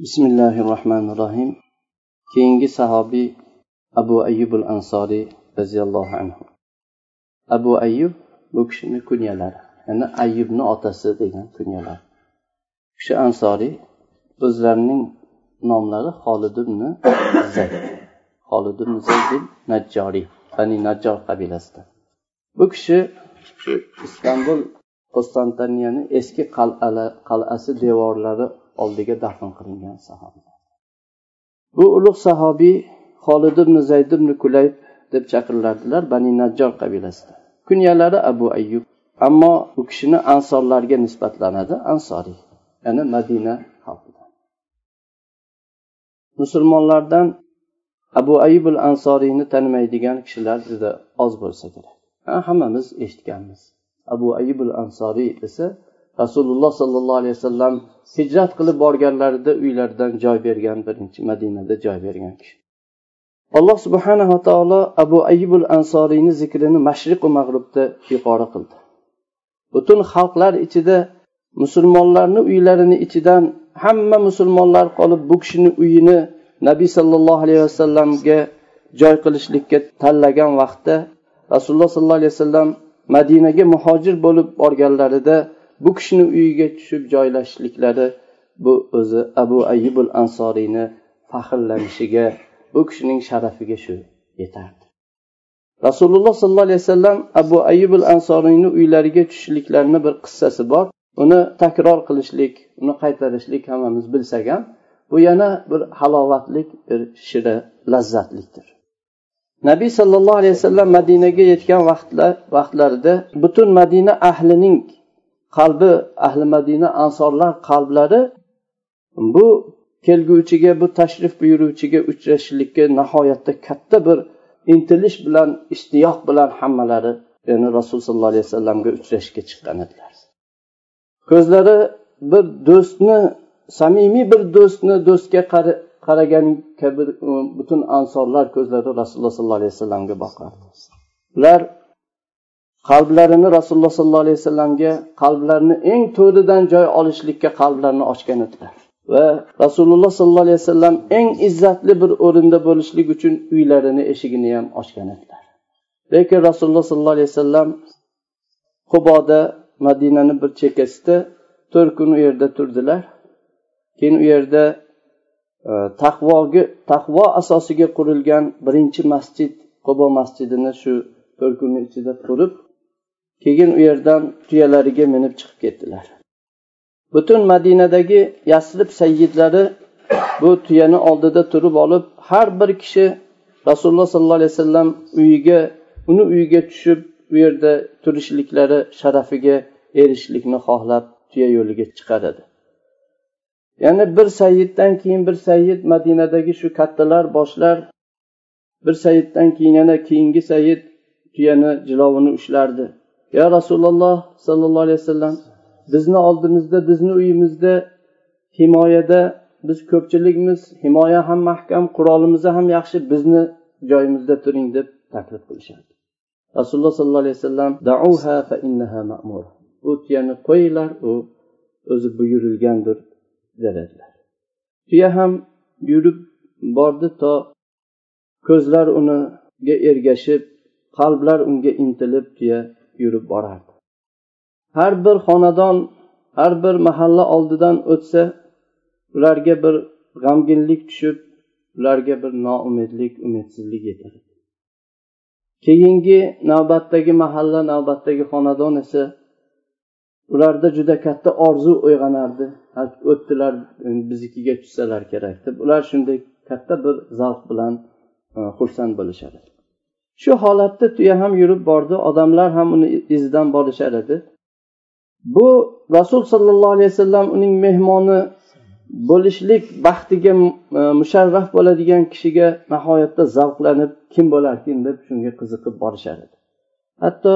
bismillahi rohmanir rohim keyingi sahobiy abu ayyubul ansoriy roziyallohu anhu. Abu ayyub bu kishini kunyalari ya'ni ayyubni otasi degan kunyalar kishi ansoriy o'zlarining nomlari xolid ibn zayd xolid ibn zayd najjoriy bani najjor qabilasidan bu kishi istanbul konstantiniyani eski qal'asi devorlari oldiga dafn qilingan sahoba. Bu ulug' sahobiy xolid ibn zayd ibn kulayb deb chaqiriladilar bani najjor qabilasida kunyalari abu ayyub ammo u kishini ansorlarga nisbatlanadi ansoriy ya'ni madina xalqidan. Musulmonlardan abu ayyubul ansoriyni tanimaydigan kishilar juda oz bo'lsa kerak. Hammamiz eshitganmiz. Abu ayyubul ansoriy esa rasululloh sollallohu alayhi vasallam hijrat qilib borganlarida uylaridan joy bergan birinchi madinada joy bergan kishi. Alloh subhanava taolo abu ayibul ansoriyni zikrini mashriqu mag'rubda yuqori qildi. Butun xalqlar ichida musulmonlarni uylarini ichidan hamma musulmonlar qolib bu kishini uyini nabiy sollallohu alayhi vasallamga joy qilishlikka tanlagan vaqtda rasululloh sollallohu alayhi vasallam madinaga muhojir bo'lib borganlarida bu kishini uyiga tushib joylashishliklari bu o'zi abu ayyubul ansoriyni faxrlanishiga bu kishining sharafiga shu yetardi. Rasululloh sollallohu alayhi vasallam abu ayyubul ansoriyni uylariga tushishliklarini bir qissasi bor. Uni takror qilishlik uni qaytarishlik hammamiz bilsak ham bu yana bir halovatlik bir shira lazzatlikdir. Nabiy sollallohu alayhi vasallam madinaga yetgan vaqtlar vaqtlarida butun madina ahlining qalbi ahli madina ansorlar qalblari bu kelguvchiga bu tashrif buyuruvchiga uchrashishlikka nihoyatda katta bir intilish bilan ishtiyoq bilan hammalari ya'ni rasululloh sollallohu alayhi vasallamga uchrashishga chiqqan edilar. Ko'zlari bir do'stni samimiy bir do'stni do'stga qaragan kabi butun ansorlar ko'zlari rasululloh sollallohu alayhi vasallamga boqardi. Ular qalblarini rasululloh sollallohu alayhi vasallamga qalblarini eng to'ridan joy olishlikka qalblarini ochgan edilar. Va rasululloh sollallohu alayhi vasallam eng izzatli bir o'rinda bo'lishlik uchun uylarini eshigini ham ochgan edilar. Lekin rasululloh sollallohu alayhi vasallam quboda madinani bir chekkasida to'rt kun u yerda turdilar. Keyin u yerda e, taqvoga taqvo asosiga qurilgan birinchi masjid qubo masjidini shu to'rt kunni ichida qurib keyin u yerdan tuyalariga minib chiqib ketdilar. Butun madinadagi yasrib sayyidlari bu tuyani oldida turib olib har bir kishi rasululloh sollallohu alayhi vasallam uyiga uni uyiga tushib u yerda turishliklari sharafiga erishishlikni xohlab tuya yo'liga chiqaradi. Ya'ni bir sayyiddan keyin bir sayyid madinadagi shu kattalar boshlar bir sayyiddan keyin yana keyingi sayyid tuyani jilovini ushlardi. Yo rasululloh sollallohu alayhi vasallam bizni oldimizda bizni uyimizda himoyada biz ko'pchilikmiz himoya ham mahkam qurolimiz ham yaxshi bizni joyimizda turing deb taklif qilishadi rasululloh sollallohu alayhi vasallam dauha fa innaha ma'mur. U tuyani qo'yinglar u o'zi buyurilgandir dedilar tuya ham yurib bordi to ko'zlar uniga ergashib qalblar unga intilib tuya yurib borardi. Har bir xonadon har bir mahalla oldidan o'tsa ularga bir g'amginlik tushib ularga bir noumidlik umidsizlik yetadi keyingi navbatdagi mahalla navbatdagi xonadon esa ularda juda katta orzu uyg'onardi. O'tdilar biznikiga tushsalar kerak deb. Ular shunday katta bir zavq bilan e, xursand bo'lishadi. Shu holatda tuya ham yurib bordi odamlar ham uni izidan borishar edi bu rasul sollallohu alayhi vasallam uning mehmoni bo'lishlik baxtiga e, musharraf bo'ladigan kishiga nihoyatda zavqlanib kim bo'larkin deb shunga qiziqib borishar edi hatto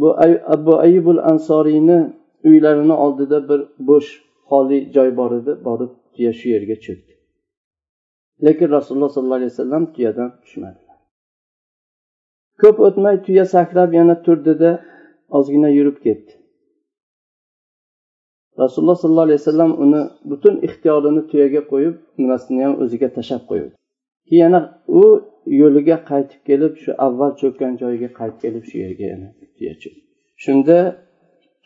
bu abu ayyubul ansoriyni uylarini oldida bir bo'sh xoli joy bor edi borib tuya shu yerga cho'kdi. Lekin rasululloh sollallohu alayhi vasallam tuyadan tushmadi. Ko'p o'tmay tuya sakrab yana turdida ozgina yurib ketdi. Rasululloh sollallohu alayhi vasallam uni butun ixtiyorini tuyaga qo'yib nimasini ham o'ziga tashlab qo'ydi. Keyin yana u yo'liga qaytib kelib shu avval cho'kkan joyiga qaytib kelib shu yerga yana tuya shunda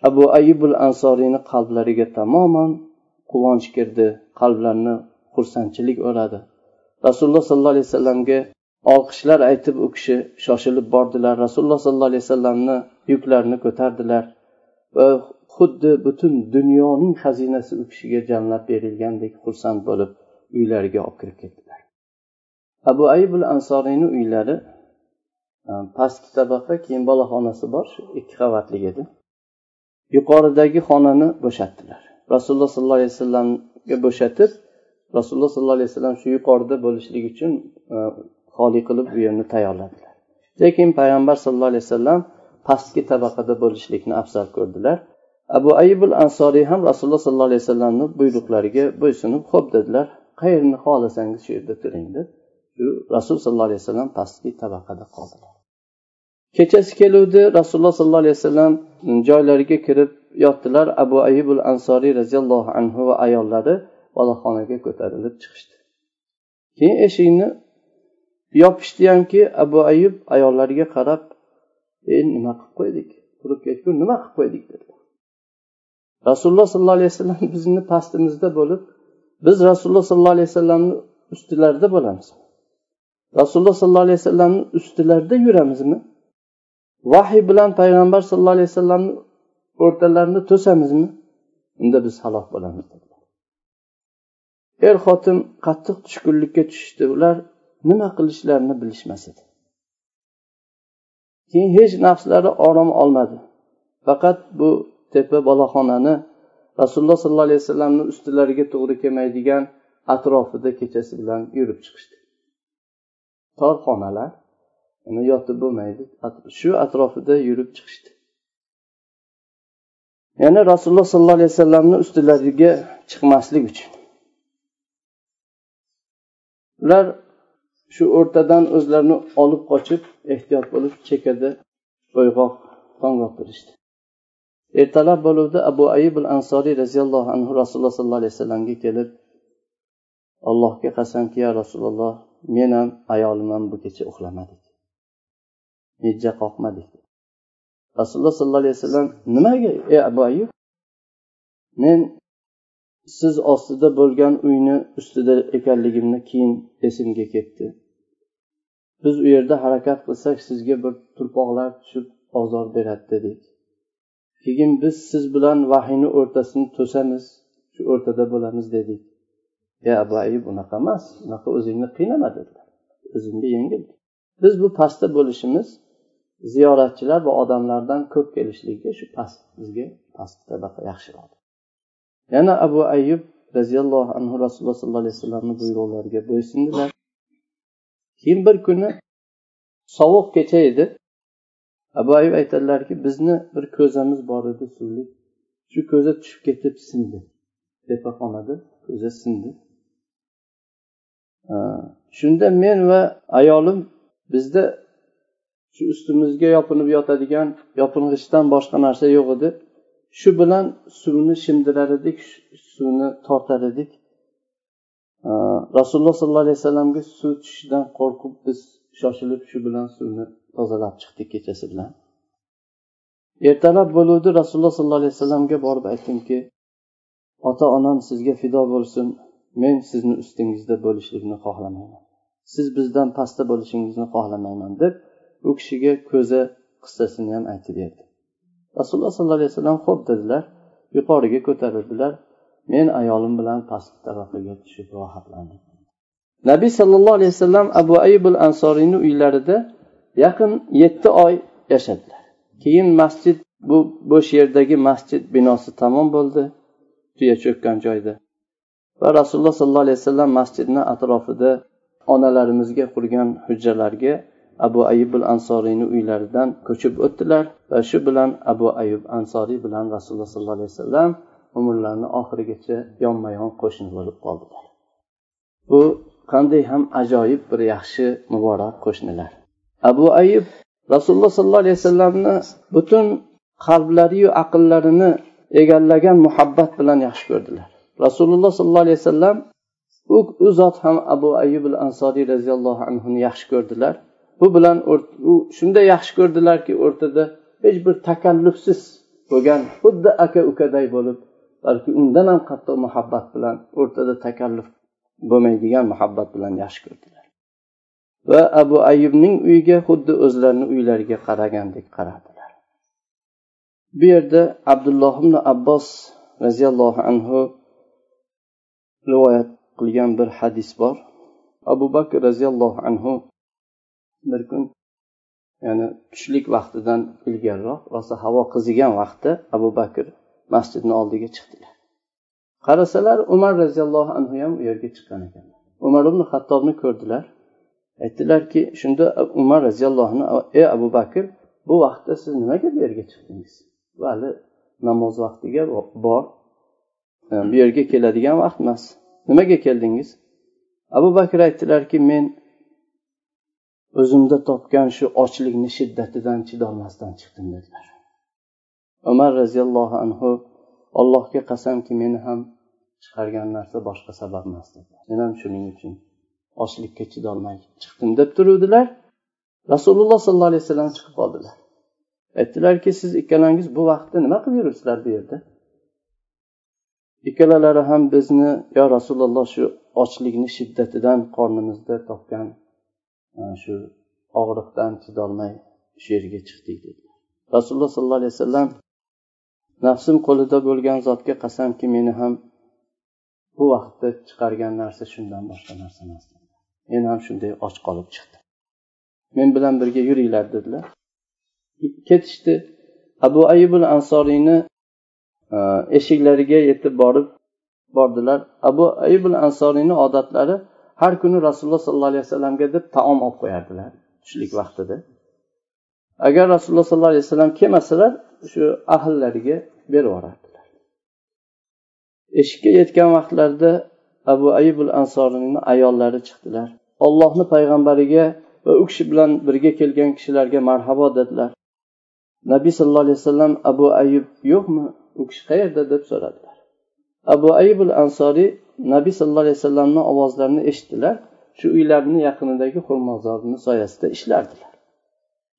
abu ayibul ansoriyni qalblariga tamoman quvonch kirdi qalblarini xursandchilik o'radi rasululloh sollallohu alayhi vasallamga olqishlar aytib u kishi shoshilib bordilar. Rasululloh sollallohu alayhi vasallamni yuklarini ko'tardilar. Va xuddi butun dunyoning xazinasi u kishiga jamlab berilgandek xursand bo'lib uylariga olib kirib ketdilar abu ayibul ansoriyni uylari e, pastki tabaqa keyin boloxonasi bor shu ikki qavatli edi. Yuqoridagi xonani bo'shatdilar. Rasululloh sollallohu alayhi vasallamga bo'shatib rasululloh sollallohu alayhi vasallam shu yuqorida bo'lishlik uchun e, xoli qilib bu yerni tayyorladilar. Lekin payg'ambar sallallohu alayhi vasallam pastki tabaqada bo'lishlikni afzal ko'rdilar. Abu ayibul ansoriy ham rasululloh sollallohu alayhi vasallamni buyruqlariga bo'ysunib xo'p dedilar qayerni xohlasangiz shu yerda turing deb shu rasul sollallohu alayhi vasallam pastki tabaqada qoldilar. Kechasi keluvdi rasululloh sollallohu alayhi vasallam joylariga kirib yotdilar. Abu ayibul ansoriy roziyallohu anhu va ayollari boloxonaga ko'tarilib chiqishdi. Keyin eshikni yopishdiyamki abu ayub ayollariga qarab e nima qilib qo'ydik? Turib ketgur nima qilib qo'ydik? dedi. Rasululloh sollallohu alayhi vasallam bizni pastimizda bo'lib biz rasululloh sollallohu alayhi vasallamni ustilarida bo'lamiz. Rasululloh sollallohu alayhi vasallamni ustilarida yuramizmi? Vahiy bilan payg'ambar sallallohu alayhi vasallamni o'rtalarini to'samizmi? Unda biz halok bo'lamiz er xotin qattiq tushkunlikka tushishdi. Ular nima qilishlarini bilishmas edi. Keyin hech nafslari orom olmadi. Faqat bu tepa boloxonani rasululloh sollallohu alayhi vasallamni ustilariga to'g'ri kelmaydigan atrofida kechasi bilan yurib chiqishdi. Tor xonalar uni yotib bo'lmaydi shu atrofida yurib chiqishdi. Ya'ni rasululloh sollallohu alayhi vasallamni ustilariga chiqmaslik uchun ular shu o'rtadan o'zlarini olib qochib ehtiyot bo'lib chekkada bo'yg'oq tong ertalab bo'luvdi abu ayib ansoriy roziyallohu anhu rasululloh sollallohu alayhi vasallamga kelib allohga qasamki ya rasululloh men ham ayolim ham bu kecha uxlamadik. Mijja qoqmadik. Rasululloh sollallohu alayhi vasallam nimaga ey abu ayub men siz ostida bo'lgan uyni ustida ekanligimni keyin esimga ketdi. Biz u yerda harakat qilsak sizga bir turpoqlar tushib ozor beradi dedik. Keyin biz siz bilan vahiyni o'rtasini to'samiz shu o'rtada bo'lamiz dedik. E, ya abu bunaqa emas unaqa o'zingni qiynama dedilar. O'zingga yengil biz bu pastda bo'lishimiz ziyoratchilar va odamlardan ko'p kelishligiga shu past bizga past tabaqa yaxshiroq yana abu ayub roziyallohu anhu rasululloh sollallohu alayhi vasallamni buyruqlariga bo'ysundilar. Keyin bir kuni sovuq kecha edi. Abu ayub aytadilarki bizni bir ko'zamiz bor edi suvlik shu ko'za tushib ketib sindi. tepaxonada ko'za sindi. Shunda men va ayolim bizda shu ustimizga yopinib yotadigan yoping'ichdan boshqa narsa yo'q edi. Shu bilan suvni shimdirar edik suvni tortar edik rasululloh sollallohu alayhi vasallamga suv tushishidan qo'rqib biz shoshilib shu bilan suvni tozalab chiqdik kechasi bilan. Ertalab bo'luvdi rasululloh sollallohu alayhi vasallamga borib aytdimki ota onam sizga fido bo'lsin men sizni ustingizda bo'lishlikni xohlamayman. Siz bizdan pastda bo'lishingizni xohlamayman deb u kishiga ko'za qissasini ham aytib berdi. Rasululloh sollallohu alayhi vasallam xo'p dedilar yuqoriga ko'tarildilar. Men ayolim bilan pastki tabaqaga tushib rohatlandim. Nabiy sollallohu alayhi vasallam abu ayibul ansoriyni uylarida yaqin yetti oy yashadilar. Keyin masjid bu bo'sh yerdagi masjid binosi tamom bo'ldi tuya cho'kkan joyda. Va rasululloh sollallohu alayhi vasallam masjidni atrofida onalarimizga qurgan hujralarga abu ayubul ansoriyni uylaridan ko'chib o'tdilar va shu bilan abu ayub ansoriy bilan rasululloh sollallohu alayhi vasallam umrlarini oxirigacha yonma yon qo'shni bo'lib qoldilar. Bu qanday ham ajoyib bir yaxshi muborak qo'shnilar. Abu ayub rasululloh sollallohu alayhi vasallamni butun qalblariyu aqllarini egallagan muhabbat bilan yaxshi ko'rdilar. Rasululloh sollallohu alayhi vasallam u zot ham abu ayub al ansoriy roziyallohu anhuni yaxshi ko'rdilar. Bu bilan u shunday yaxshi ko'rdilarki o'rtada hech bir takallufsiz bo'lgan xuddi aka ukaday bo'lib balki undan ham qattiq muhabbat bilan o'rtada takalluf bo'lmaydigan muhabbat bilan yaxshi ko'rdilar. Va abu ayubning uyiga xuddi o'zlarini uylariga qaragandek qaradilar bu yerda abdulloh ibn abbos roziyallohu anhu rivoyat qilgan bir hadis bor. Abu bakr roziyallohu anhu bir kun ya'ni tushlik vaqtidan ilgariroq rosa havo qizigan vaqtda abu bakr masjidni oldiga chiqdilar. Qarasalar umar roziyallohu anhu ham u yerga chiqqan ekan. Umar ibn hattobni ko'rdilar. Aytdilarki shunda umar roziyallohu anhu ey abu bakr bu vaqtda siz nimaga bu yerga chiqdingiz? Hali namoz vaqtiga bor. Ehm, bu yerga keladigan vaqt emas nimaga keldingiz? Abu bakr aytdilarki men o'zimda topgan shu ochlikni shiddatidan chidolmasdan chiqdim dedilar. Umar roziyallohu anhu allohga qasamki meni ham chiqargan narsa boshqa sabab emas dedilar. Men ham shuning uchun ochlikka chidolmay chiqdim deb turuvdilar. Rasululloh sollallohu alayhi vasallam chiqib qoldilar. Aytdilarki siz ikkalangiz bu vaqtda nima qilib yuribsizlar? bu yerda. Ikkalalari ham bizni yo rasululloh shu ochlikni shiddatidan qornimizda topgan shu og'riqdan chidolmay shu yerga chiqdik dedi. Rasululloh sollallohu alayhi vasallam nafsim qo'lida bo'lgan zotga qasamki meni ham bu vaqtda chiqargan narsa shundan boshqa narsa emas men ham shunday och qolib chiqdim. Men bilan birga yuringlar dedilar. Ketishdi. Abu ayibul ansoriyni e, eshiklariga yetib borib bordilar. Abu ayibul ansoriyni odatlari har kuni rasululloh sollallohu alayhi vasallamga deb taom olib qo'yardilar tushlik vaqtida. Agar rasululloh sollallohu alayhi vasallam kelmasalar shu ahllariga berib yuborardilar. Eshikka yetgan vaqtlarida abu ayibul ansoriyni ayollari chiqdilar. Ollohni payg'ambariga va u kishi bilan birga kelgan kishilarga marhabo dedilar. Nabiy sallallohu alayhi vasallam abu ayib yo'qmi? U kishi qayerda? deb so'radilar. Abu ayibul ansoriy nabiy sallallohu alayhi vasallamni ovozlarini eshitdilar. Shu uylarni yaqinidagi xurmozorni soyasida ishlardilar.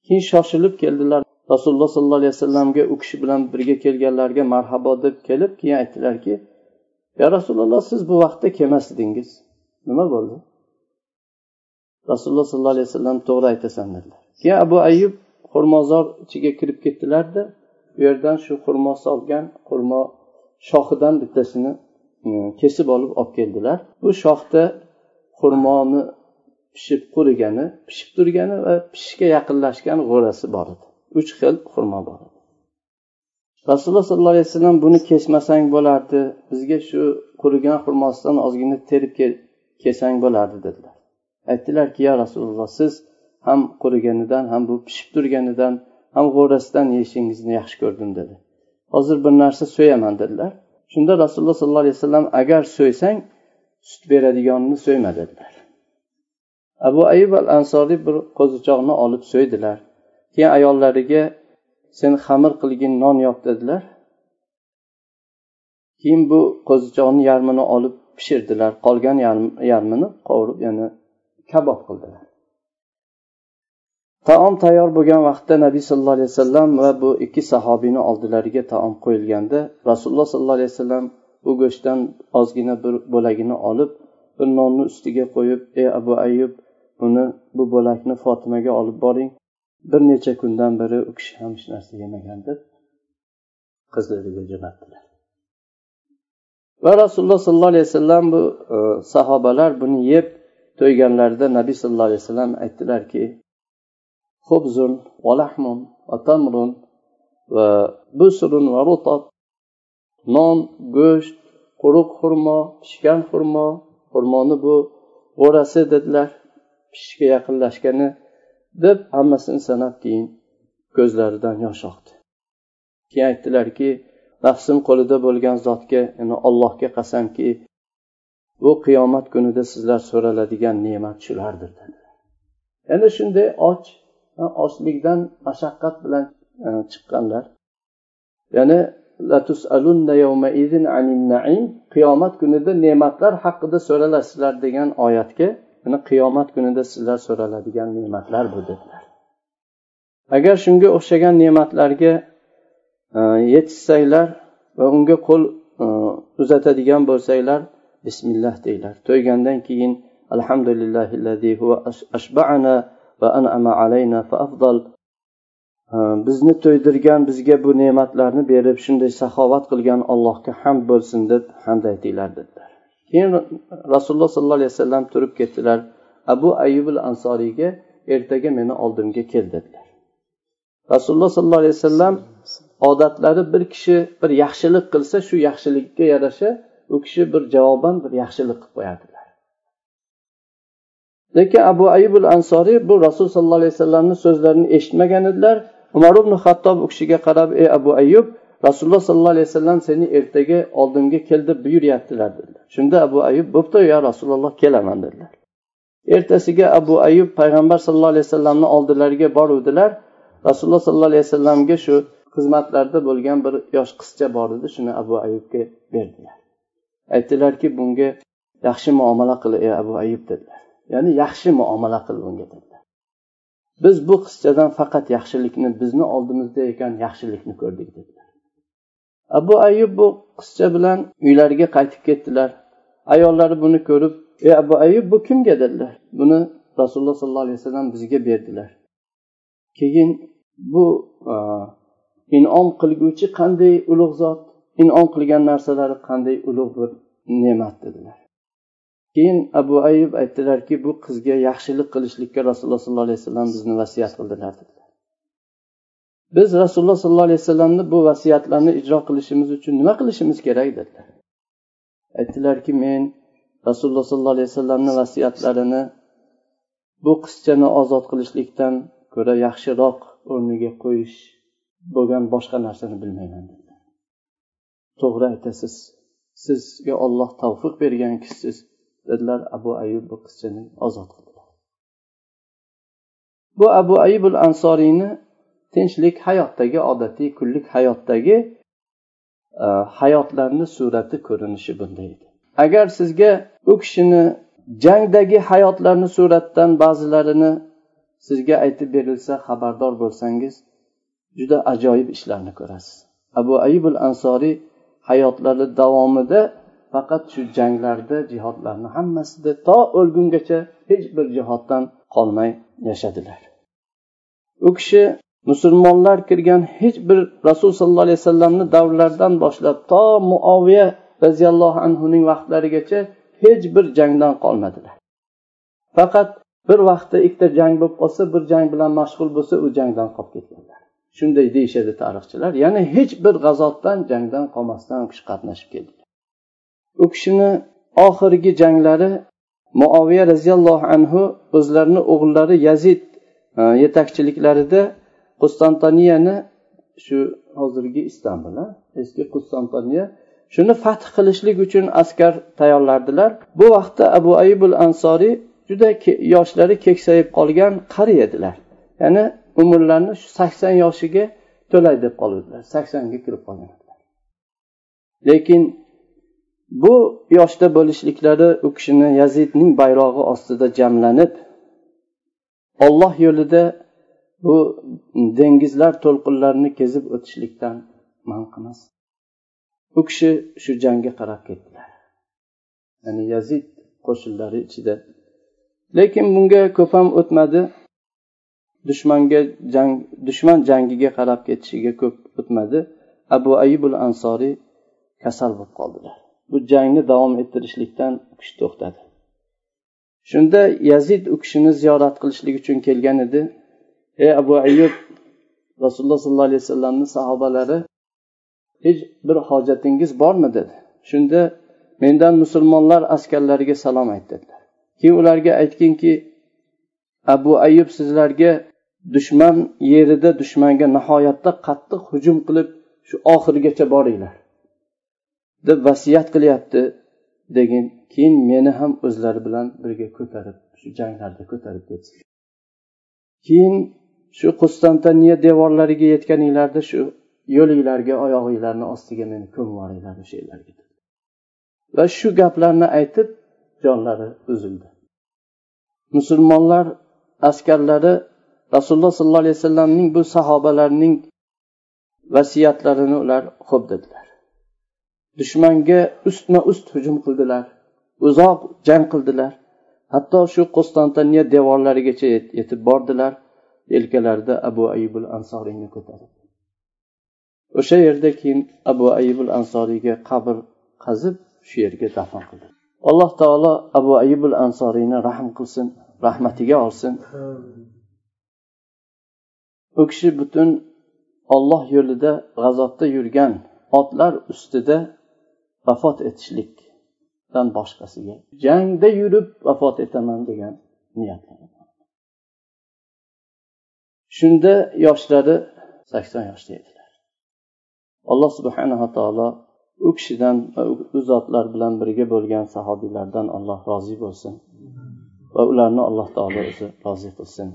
Keyin shoshilib keldilar. Rasululloh sollallohu alayhi vasallamga u kishi bilan birga kelganlarga marhabo deb kelib keyin aytdilarki ya rasululloh siz bu vaqtda kelmasdingiz nima bo'ldi? Rasululloh sollallohu alayhi vasallam to'g'ri aytasan dedilar. Keyin abu ayub xurmozor ichiga kirib ketdilarda bu yerdan shu xurmo solgan xurmo shoxidan bittasini kesib olib olib keldilar. Bu shoxda xurmoni pishib qurigani pishib turgani va pishishga yaqinlashgan g'o'rasi bor edi. Uch xil xurmo bor edi. Rasululloh sollallohu alayhi vasallam buni kesmasang bo'lardi bizga shu qurigan xurmosidan ozgina terib kelsang bo'lardi dedilar. Aytdilarki ya rasululloh siz ham quriganidan ham bu pishib turganidan ham g'o'rasidan yeyishingizni yaxshi ko'rdim dedi. Hozir bir narsa so'yaman dedilar. Shunda rasululloh sollallohu alayhi vasallam agar so'ysang sut beradiganini so'yma dedilar. Abu ayub al ansoriy bir qo'zichoqni olib so'ydilar. Keyin ayollariga sen xamir qilgin non yop dedilar. Keyin bu qo'zichoqni yarmini olib pishirdilar. Qolgan yarmini qovurib yana kabob qildilar. Taom tayyor bo'lgan vaqtda nabiy sallallohu alayhi vasallam va bu ikki sahobiyni oldilariga taom qo'yilganda rasululloh sollallohu alayhi vasallam bu go'shtdan ozgina bir bo'lagini olib bir nonni ustiga qo'yib ey abu ayub buni bu bo'lakni fotimaga olib boring. Bir necha kundan beri u kishi ham hech narsa yemagan deb qizlariga jo'natdilar. Va rasululloh sollallohu alayhi vasallam bu e, sahobalar buni yeb to'yganlarida nabiy sallallohu alayhi vasallam aytdilarki خبز ولحم وتمر وبسر ورطب non go'sht quruq xurmo pishgan xurmo xurmoni bu g'o'rasi dedilar pishishga yaqinlashgani deb hammasini sanab keyin ko'zlaridan yosh oqdi keyin aytdilarki nafsim qo'lida bo'lgan zotga ya'ni allohga qasamki bu qiyomat kunida sizlar so'raladigan ne'mat shulardir dedilar yana shunday och ochlikdan mashaqqat bilan e, chiqqanlar. Ya'ni qiyomat kunida ne'matlar haqida so'ralasizlar degan oyatga. Mana qiyomat kunida sizlar so'raladigan ne'matlar bu dedilar. Agar shunga o'xshagan ne'matlarga e, yetishsanglar va unga qo'l e, uzatadigan bo'lsanglar bismillah deylar. To'ygandan keyin alhamdulillahi ashba'ana va an'ama alayna fa afdal. Bizni to'ydirgan bizga bu ne'matlarni berib shunday saxovat qilgan allohga hamd bo'lsin deb hamd aytinglar dedilar. Keyin rasululloh sollallohu alayhi vasallam turib ketdilar. Abu ayyubil ansoriyga ertaga meni oldimga kel dedilar. Rasululloh sollallohu alayhi vasallam odatlari bir kishi bir yaxshilik qilsa shu yaxshilikka yarasha u kishi bir javoban bir yaxshilik qilib qo'yadi lekin abu ayibul ansoriy bu rasululloh sollallohu alayhi vasallamni so'zlarini eshitmagan edilar. Umar ibn hattob u kishiga qarab ey abu ayyub rasululloh sollallohu alayhi vasallam seni ertaga oldimga kel deb buyuryaptilar dedilar. Shunda abu ayyub bo'pti yo rasululloh kelaman dedilar. Ertasiga abu ayyub payg'ambar sallallohu alayhi vasallamni oldilariga boruvdilar. Rasululloh sollallohu alayhi vasallamga shu xizmatlarda bo'lgan bir yosh qizcha bor edi shuni abu ayyubga berdilar. Aytdilarki bunga yaxshi muomala qil ey abu ayyub dedilar. Ya'ni yaxshi muomala qil unga dedilar biz bu qizchadan faqat yaxshilikni bizni oldimizda ekan yaxshilikni ko'rdik dedilar abu ayub bu qizcha bilan uylariga qaytib ketdilar. Ayollari buni ko'rib ey abu ayub bu kimga? dedilar. Buni rasululloh sollallohu alayhi vasallam bizga berdilar. Keyin bu e, inom qilguvchi qanday ulug' zot inom qilgan narsalari qanday ulug' bir ne'mat dedilar. Keyin abu ayub aytdilarki bu qizga yaxshilik qilishlikka rasululloh sollallohu alayhi vasallam bizni vasiyat qildilar dedilar. Biz rasululloh sollallohu alayhi vasallamni bu vasiyatlarni ijro qilishimiz uchun nima qilishimiz kerak dedilar. Aytdilarki men rasululloh sollallohu alayhi vasallamni vasiyatlarini bu qizchani ozod qilishlikdan ko'ra yaxshiroq o'rniga qo'yish bo'lgan boshqa narsani bilmayman dedilar. To'g'ri aytasiz sizga olloh tavfiq bergan kishisiz. Dedilar abu ayub bu qizchani ozod qildilar. Bu abu ayubul ansoriyni tinchlik hayotdagi odatiy kunlik hayotdagi e, hayotlarni surati ko'rinishi bunday edi. Agar sizga u kishini jangdagi hayotlarni suratdan ba'zilarini sizga aytib berilsa xabardor bo'lsangiz juda ajoyib ishlarni ko'rasiz. Abu ayubul ansoriy hayotlari davomida faqat shu janglarda jihodlarni hammasida to o'lgungacha hech bir jihoddan qolmay yashadilar. U kishi musulmonlar kirgan hech bir rasul sollallohu alayhi vasallamni davrlaridan boshlab to muoviya roziyallohu anhuning vaqtlarigacha hech bir jangdan qolmadilar. Faqat bir vaqtda ikkita jang bo'lib qolsa bir jang bilan mashg'ul bo'lsa u jangdan qolib ketganlar. Shunday deyishadi tarixchilar. Ya'ni hech bir g'azotdan jangdan qolmasdan u kishi qatnashib keldi. U kishini oxirgi janglari muoviya roziyallohu anhu o'zlarini o'g'illari yazid e, yetakchiliklarida qustantaniyani shu hozirgi istanbul eski qustantaniya shuni fath qilishlik uchun askar tayyorlardilar. Bu vaqtda abu ayubul ansoriy juda yoshlari keksayib qolgan qari edilar. Ya'ni umrlarini shu sakson yoshiga to'lay deb qoluvdilar saksonga kirib qolgan lekin bu yoshda bo'lishliklari u kishini yazidning bayrog'i ostida jamlanib olloh yo'lida bu dengizlar to'lqinlarini kezib o'tishlikdan man qilmas. U kishi shu jangga qarab ketdilar. Ya'ni yazid qo'shinlari ichida. Lekin bunga ko'p ham o'tmadi. Dushmanga jang dushman jangiga qarab ketishiga ko'p o'tmadi. Abu ayibul ansoriy kasal bo'lib qoldilar. Bu jangni davom ettirishlikdan u kishi to'xtadi. Shunda yazid u kishini ziyorat qilishlik uchun kelgan edi. Ey abu ayub rasululloh sollallohu alayhi vasallamni sahobalari hech bir hojatingiz bormi? dedi. Shunda mendan musulmonlar askarlariga salom ayt dedilar. Keyin ularga aytginki abu ayub sizlarga dushman yerida dushmanga nihoyatda qattiq hujum qilib shu oxirigacha boringlar. Deb vasiyat qilyapti degin keyin meni ham o'zlari bilan birga ko'tarib shu janglarda ko'tarib ketsin. Keyin shu qustantaniya devorlariga yetganinglarda shu yo'linglarga oyog'inglarni ostiga meni ko'mib o'sha yerlarga va shu gaplarni aytib jonlari uzildi musulmonlar askarlari rasululloh sollallohu alayhi vasallamning bu sahobalarning vasiyatlarini ular xo'p dedilar. Dushmanga ustma ust hujum qildilar uzoq jang qildilar. Hatto shu qo'stantiniya devorlarigacha yetib bordilar yelkalarida abu ayibul ansoriyni ko'tarib o'sha yerda keyin abu ayibul ansoriyga qabr qazib shu yerga dafn qildi. Alloh taolo abu ayibul ansoriyni rahm qilsin rahmatiga olsin. U kishi butun olloh yo'lida g'azotda yurgan otlar ustida vafot etishlikdan boshqasiga jangda yurib vafot etaman degan niyat shunda yoshlari sakson yoshda edilar. Alloh subhanava taolo u kishidan u zotlar bilan birga bo'lgan sahobiylardan alloh rozi bo'lsin va ularni alloh taolo o'zi rozi qilsin.